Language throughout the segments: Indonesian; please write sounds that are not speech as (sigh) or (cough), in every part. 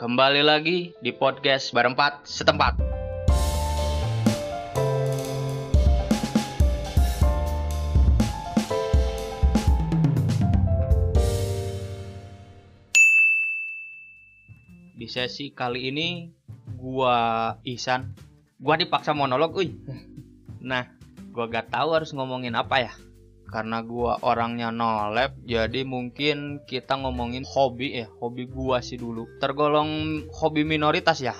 Kembali lagi di podcast berempat setempat. Di sesi kali ini gua Ihsan, gua dipaksa monolog, uy. Nah, gua gak tahu harus ngomongin apa ya. Karena gua orangnya nolep, jadi mungkin kita ngomongin hobi ya, hobi gua sih dulu. Tergolong hobi minoritas ya.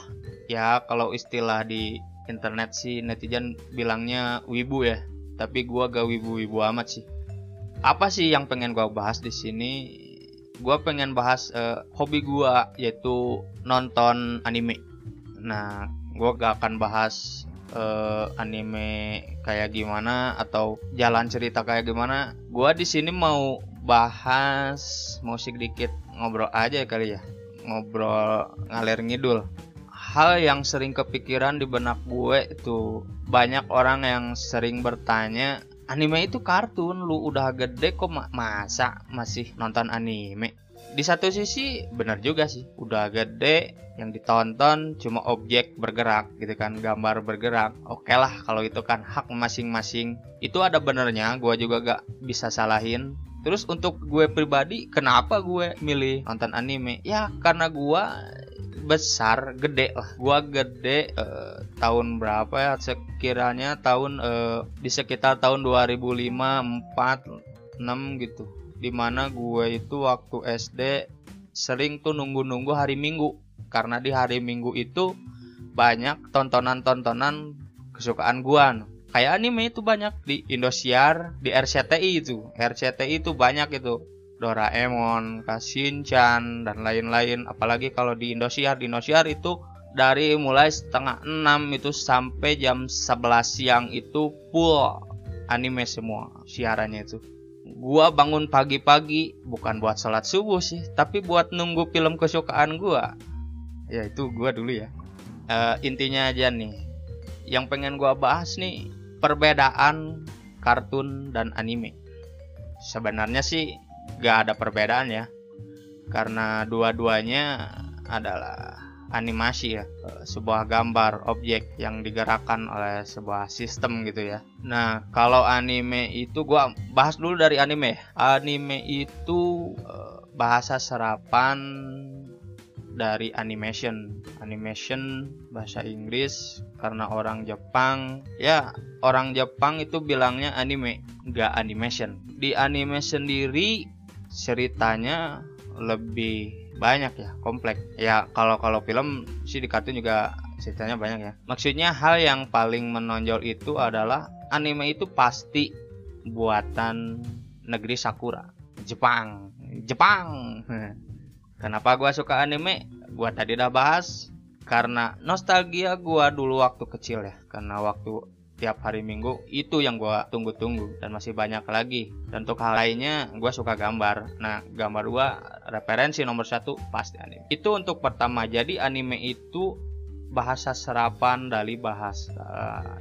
Ya, kalau istilah di internet sih netizen bilangnya wibu ya. Tapi gua gak wibu-wibu amat sih. Apa sih yang pengen gua bahas di sini? Gua pengen bahas eh, hobi gua yaitu nonton anime. Nah, gua gak akan bahas eh, anime kayak gimana atau jalan cerita kayak gimana. Gua di sini mau bahas musik dikit ngobrol aja kali ya. Ngobrol ngalir ngidul. Hal yang sering kepikiran di benak gue itu banyak orang yang sering bertanya anime itu kartun lu udah gede kok ma- masa masih nonton anime di satu sisi benar juga sih. Udah gede yang ditonton cuma objek bergerak gitu kan gambar bergerak. Oke lah kalau itu kan hak masing-masing. Itu ada benernya gue juga gak bisa salahin. Terus untuk gue pribadi kenapa gue milih nonton anime? Ya karena gue besar gede lah. Gua gede eh, tahun berapa ya? Sekiranya tahun eh, di sekitar tahun 2005 4 6 gitu di mana gue itu waktu SD sering tuh nunggu-nunggu hari Minggu. Karena di hari Minggu itu banyak tontonan-tontonan kesukaan gua kayak anime itu banyak di Indosiar di RCTI itu. RCTI itu banyak itu. Doraemon, Shinchan dan lain-lain. Apalagi kalau di Indosiar, di Indosiar itu dari mulai setengah 6 itu sampai jam 11 siang itu full anime semua siarannya itu. Gua bangun pagi-pagi bukan buat sholat subuh sih, tapi buat nunggu film kesukaan gua. Ya itu gua dulu ya. Eh, intinya aja nih, yang pengen gua bahas nih perbedaan kartun dan anime. Sebenarnya sih gak ada perbedaan ya karena dua-duanya adalah animasi ya eh, sebuah gambar objek yang digerakkan oleh sebuah sistem gitu ya. Nah kalau anime itu gua bahas dulu dari anime anime itu eh, bahasa serapan dari animation. Animation bahasa Inggris karena orang Jepang. Ya orang Jepang itu bilangnya anime gak animation. Di anime sendiri ceritanya lebih banyak ya kompleks ya kalau kalau film sih di kartun juga ceritanya banyak ya. Maksudnya hal yang paling menonjol itu adalah anime itu pasti buatan negeri Sakura Jepang Jepang. (laughs) Kenapa gua suka anime? Gua tadi udah bahas karena nostalgia gua dulu waktu kecil ya karena waktu tiap hari minggu itu yang gua tunggu-tunggu dan masih banyak lagi. Dan untuk hal lainnya gua suka gambar. Nah gambar gua referensi nomor satu pasti anime. Itu untuk pertama. Jadi anime itu bahasa serapan dari bahasa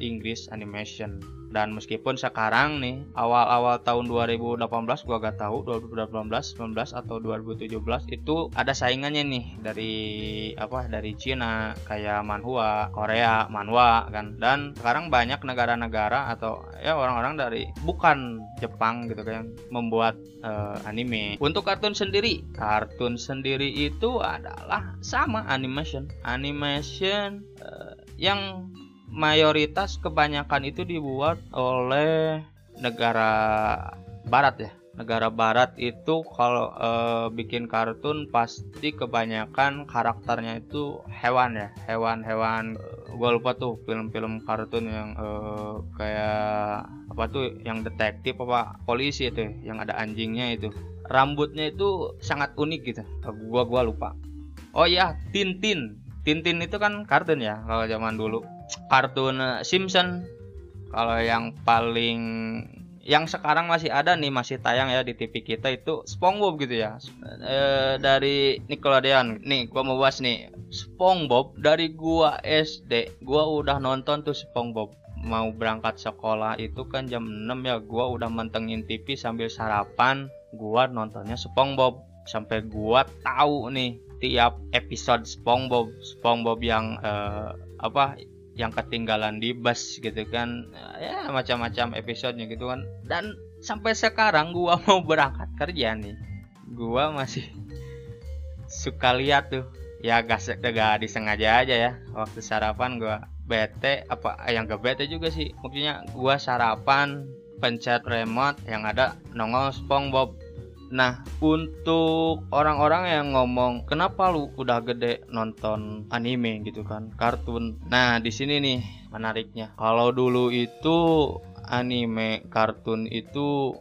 Inggris animation dan meskipun sekarang nih awal-awal tahun 2018 gua gak tahu 2018 19 atau 2017 itu ada saingannya nih dari apa dari Cina kayak manhwa Korea manhwa kan. Dan sekarang banyak negara-negara atau ya orang-orang dari bukan Jepang gitu kan membuat eh, anime. Untuk kartun sendiri kartun sendiri itu adalah sama animation. Animation eh, yang mayoritas kebanyakan itu dibuat oleh negara barat ya. Negara barat itu kalau eh, bikin kartun pasti kebanyakan karakternya itu hewan ya. Hewan-hewan gue lupa tuh film-film kartun yang eh, kayak apa tuh yang detektif apa polisi itu ya, yang ada anjingnya itu. Rambutnya itu sangat unik gitu. Gua gua lupa. Oh ya Tintin Tintin itu kan kartun ya kalau zaman dulu. Kartun eh, Simpson. Kalau yang paling yang sekarang masih ada nih masih tayang ya di TV kita itu SpongeBob gitu ya. E, dari Nickelodeon. Nih gua mau bahas nih. SpongeBob dari gua SD gua udah nonton tuh SpongeBob. Mau berangkat sekolah itu kan jam 6 ya gua udah mentengin TV sambil sarapan. Gua nontonnya SpongeBob. Sampai gua tahu nih setiap episode SpongeBob SpongeBob yang uh, apa yang ketinggalan di bus gitu kan. Ya macam-macam episodenya gitu kan. Dan sampai sekarang gua (laughs) mau berangkat kerja nih. Gua masih suka lihat tuh. Ya gak, gak disengaja aja ya. Waktu sarapan gua bete apa yang gak bete juga sih. Maksudnya gua sarapan pencet remote yang ada nongol SpongeBob Nah, untuk orang-orang yang ngomong kenapa lu udah gede nonton anime gitu kan, kartun. Nah, di sini nih menariknya. Kalau dulu itu anime kartun itu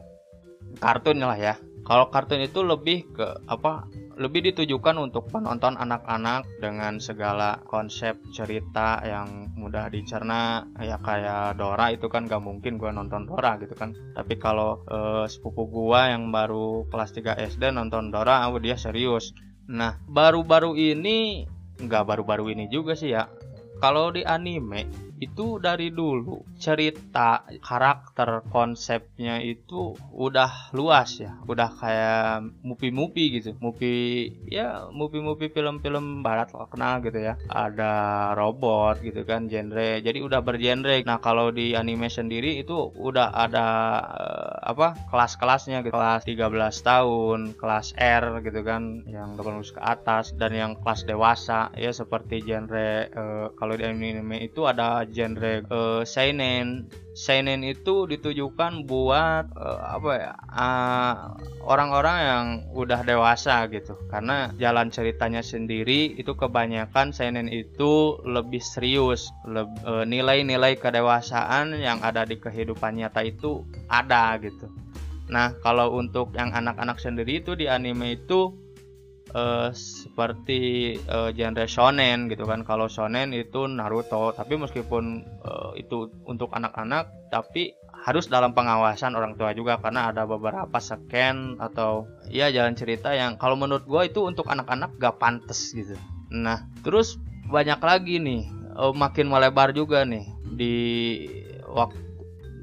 kartun lah ya. Kalau kartun itu lebih ke apa? Lebih ditujukan untuk penonton anak-anak dengan segala konsep cerita yang mudah dicerna ya kayak Dora itu kan gak mungkin gue nonton Dora gitu kan. Tapi kalau eh, sepupu gue yang baru kelas 3 SD nonton Dora oh, dia serius. Nah baru-baru ini nggak baru-baru ini juga sih ya. Kalau di anime itu dari dulu cerita karakter konsepnya itu udah luas ya. Udah kayak movie-movie gitu. Movie ya movie-movie film-film barat lah kenal gitu ya. Ada robot gitu kan genre. Jadi udah bergenre. Nah kalau di anime sendiri itu udah ada uh, apa kelas-kelasnya gitu. Kelas 13 tahun kelas R gitu kan yang 18 ke atas dan yang kelas dewasa. Ya seperti genre uh, kalau di anime itu ada genre uh, seinen. Seinen itu ditujukan buat uh, apa ya orang-orang uh, yang udah dewasa gitu. Karena jalan ceritanya sendiri itu kebanyakan seinen itu lebih serius. Nilai-nilai uh, kedewasaan yang ada di kehidupan nyata itu ada gitu. Nah kalau untuk yang anak-anak sendiri itu di anime itu uh, seperti uh, genre shonen gitu kan. Kalau shonen itu Naruto tapi meskipun uh, itu untuk anak-anak tapi harus dalam pengawasan orang tua juga karena ada beberapa scan atau ya jalan cerita yang kalau menurut gue itu untuk anak-anak gak pantas gitu. Nah terus banyak lagi nih uh, makin melebar juga nih di waktu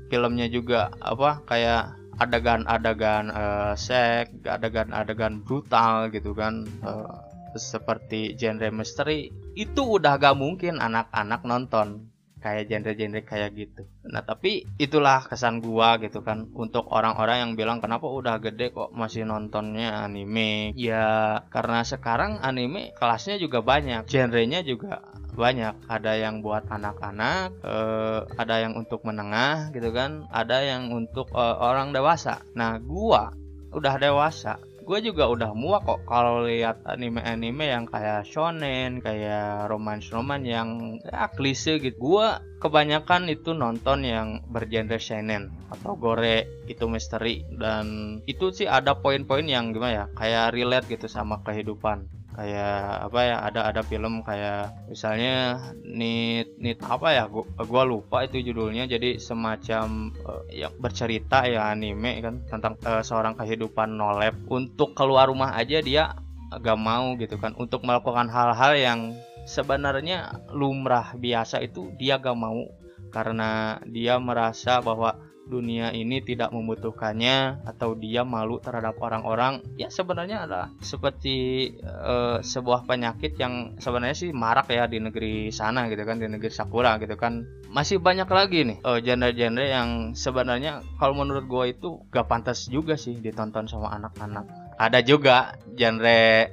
filmnya juga apa kayak adegan-adegan uh, seks, adegan-adegan brutal gitu kan uh, seperti genre misteri itu udah gak mungkin anak-anak nonton kayak genre-genre kayak gitu. Nah, tapi itulah kesan gua gitu kan untuk orang-orang yang bilang kenapa udah gede kok masih nontonnya anime. Ya, karena sekarang anime kelasnya juga banyak, genrenya juga banyak. Ada yang buat anak-anak, eh, ada yang untuk menengah gitu kan, ada yang untuk eh, orang dewasa. Nah, gua udah dewasa gue juga udah muak kok kalau lihat anime-anime yang kayak shonen, kayak romance-romance yang ya klise gitu. Gue kebanyakan itu nonton yang bergenre shonen atau gore itu misteri dan itu sih ada poin-poin yang gimana ya kayak relate gitu sama kehidupan kayak apa ya ada ada film kayak misalnya nit nit apa ya gua, gua lupa itu judulnya. Jadi semacam uh, yang bercerita ya anime kan tentang uh, seorang kehidupan nolep untuk keluar rumah aja dia agak mau gitu kan. Untuk melakukan hal-hal yang sebenarnya lumrah biasa itu dia gak mau. Karena dia merasa bahwa dunia ini tidak membutuhkannya atau dia malu terhadap orang-orang ya sebenarnya adalah seperti uh, sebuah penyakit yang sebenarnya sih marak ya di negeri sana gitu kan di negeri Sakura gitu kan. Masih banyak lagi nih uh, genre-genre yang sebenarnya kalau menurut gue itu gak pantas juga sih ditonton sama anak-anak. Ada juga genre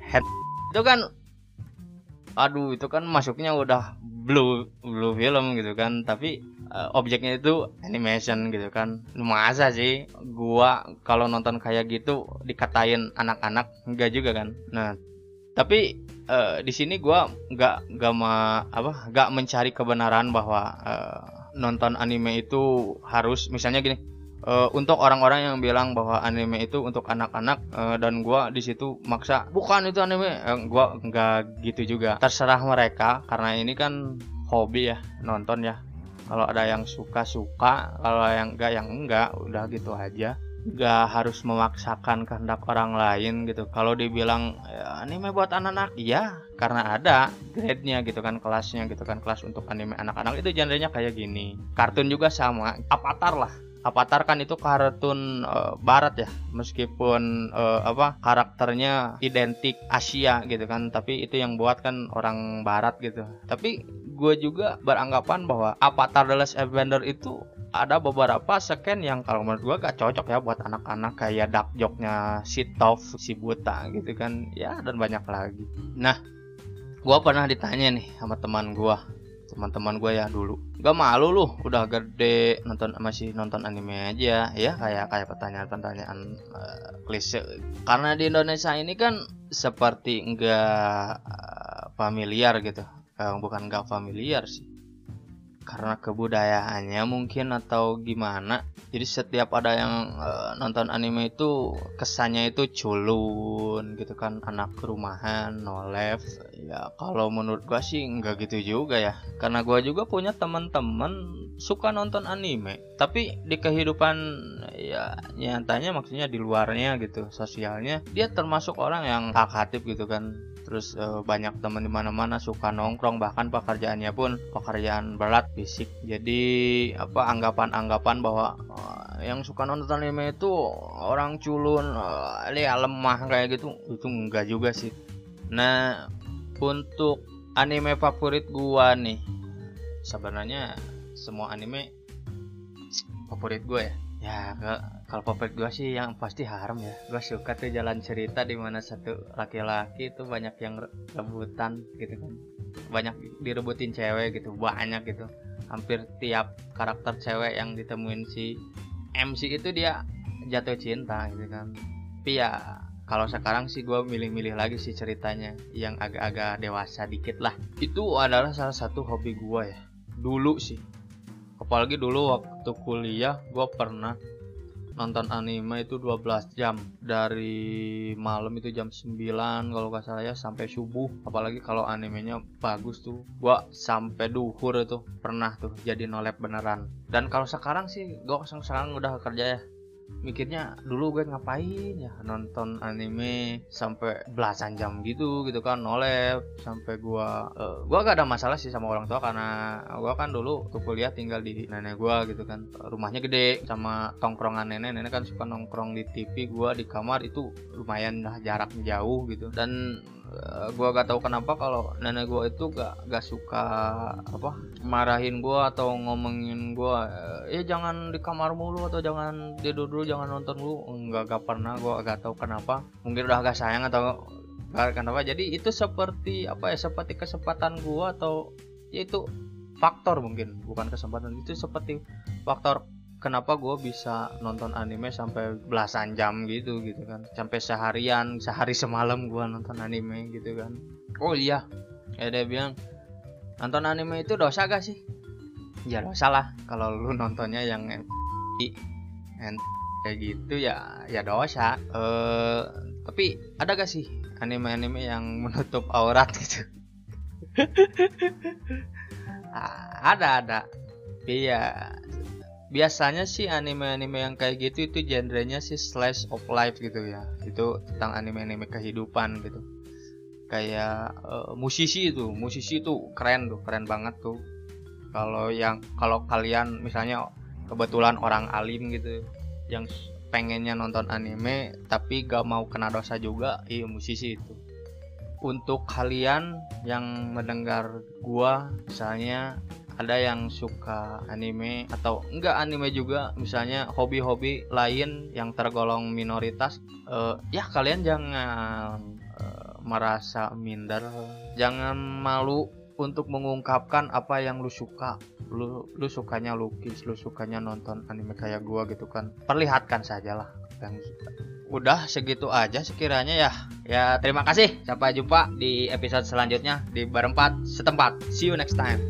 head itu kan aduh itu kan masuknya udah blue blue film gitu kan tapi uh, objeknya itu animation gitu kan. Masa sih gua kalau nonton kayak gitu dikatain anak-anak? Enggak juga kan. Nah tapi uh, di sini gua nggak nggak ma apa nggak mencari kebenaran bahwa uh, nonton anime itu harus misalnya gini uh, untuk orang-orang yang bilang bahwa anime itu untuk anak-anak uh, dan gua di situ maksa bukan itu anime. Uh, gua nggak gitu juga. Terserah mereka karena ini kan hobi ya nonton ya kalau ada yang suka suka kalau yang enggak yang enggak udah gitu aja. Nggak harus memaksakan kehendak orang lain gitu. Kalau dibilang ya, anime buat anak-anak? Iya karena ada grade-nya gitu kan kelasnya gitu kan. Kelas untuk anime anak-anak itu genrenya kayak gini. Kartun juga sama avatar lah. Avatar kan itu kartun uh, barat ya. Meskipun uh, apa karakternya identik Asia gitu kan. Tapi itu yang buat kan orang barat gitu. Tapi gue juga beranggapan bahwa Avatar The Last Airbender itu ada beberapa scan yang kalau menurut gue gak cocok ya buat anak-anak kayak dark joke-nya si Toph, si Buta gitu kan. Ya dan banyak lagi. Nah gue pernah ditanya nih sama teman gue teman-teman gue ya dulu. Gak malu lu udah gede nonton masih nonton anime aja ya kayak kayak pertanyaan-pertanyaan uh, klise. Karena di Indonesia ini kan seperti enggak uh, familiar gitu bukan enggak familiar sih. Karena kebudayaannya mungkin atau gimana. Jadi setiap ada yang uh, nonton anime itu kesannya itu culun gitu kan. Anak rumahan no life ya kalau menurut gua sih nggak gitu juga ya. Karena gua juga punya teman-teman suka nonton anime. Tapi di kehidupan ya nyatanya maksudnya di luarnya gitu sosialnya dia termasuk orang yang aktif gitu kan terus uh, banyak teman di mana-mana suka nongkrong bahkan pekerjaannya pun pekerjaan berat fisik. Jadi apa anggapan-anggapan bahwa uh, yang suka nonton anime itu orang culun uh, ya lemah kayak gitu itu enggak juga sih. Nah untuk anime favorit gua nih sebenarnya semua anime favorit gue ya ya kalau favorit gue sih yang pasti haram ya. Gue suka tuh jalan cerita di mana satu laki-laki itu banyak yang rebutan gitu kan. Banyak direbutin cewek gitu banyak gitu. Hampir tiap karakter cewek yang ditemuin si MC itu dia jatuh cinta gitu kan. Tapi ya kalau sekarang sih gue milih-milih lagi sih ceritanya yang agak-agak dewasa dikit lah. Itu adalah salah satu hobi gue ya. Dulu sih apalagi dulu waktu kuliah gue pernah nonton anime itu 12 jam. Dari malam itu jam 9 kalau nggak salah ya sampai subuh. Apalagi kalau animenya bagus tuh gua sampai duhur itu pernah tuh jadi nolep beneran. Dan kalau sekarang sih gua sekarang udah kerja ya mikirnya dulu gue ngapain ya nonton anime sampai belasan jam gitu gitu kan nolep sampai gue uh, gue gak ada masalah sih sama orang tua karena gue kan dulu tuh kuliah tinggal di nenek gue gitu kan. Rumahnya gede sama tongkrongan nenek nenek kan suka nongkrong di TV gue di kamar itu lumayan lah jarak jauh gitu. Dan uh, gua gak tahu kenapa kalau nenek gua itu gak gak suka apa marahin gua atau ngomongin gua. Eh, ya jangan di kamar mulu atau jangan tidur dulu jangan nonton dulu. Enggak gak pernah gua gak tahu kenapa. Mungkin udah gak sayang atau gak kenapa. Jadi itu seperti apa ya seperti kesempatan gua atau ya itu faktor mungkin bukan kesempatan. Itu seperti faktor kenapa gue bisa nonton anime sampai belasan jam gitu gitu kan. Sampai seharian sehari semalam gue nonton anime gitu kan. Oh iya ya dia bilang nonton anime itu dosa gak sih? Ya dosa lah kalau lu nontonnya yang kayak gitu ya ya dosa. Eh tapi ada gak sih anime-anime yang (laughs) menutup aurat gitu? (laughs) Ada ada. Iya biasanya sih anime-anime yang kayak gitu itu genrenya sih slice of life gitu ya. Itu tentang anime-anime kehidupan gitu. Kayak uh, musisi itu musisi itu keren tuh keren banget tuh. Kalau yang kalau kalian misalnya kebetulan orang alim gitu yang pengennya nonton anime tapi gak mau kena dosa juga iya musisi itu. Untuk kalian yang mendengar gua misalnya ada yang suka anime atau enggak anime juga misalnya hobi-hobi lain yang tergolong minoritas uh, ya kalian jangan uh, merasa minder. Jangan malu untuk mengungkapkan apa yang lu suka. Lu lu sukanya lukis lu sukanya nonton anime kayak gua gitu kan. Perlihatkan sajalah yang udah segitu aja sekiranya ya. Ya terima kasih. Sampai jumpa di episode selanjutnya di barempat setempat. See you next time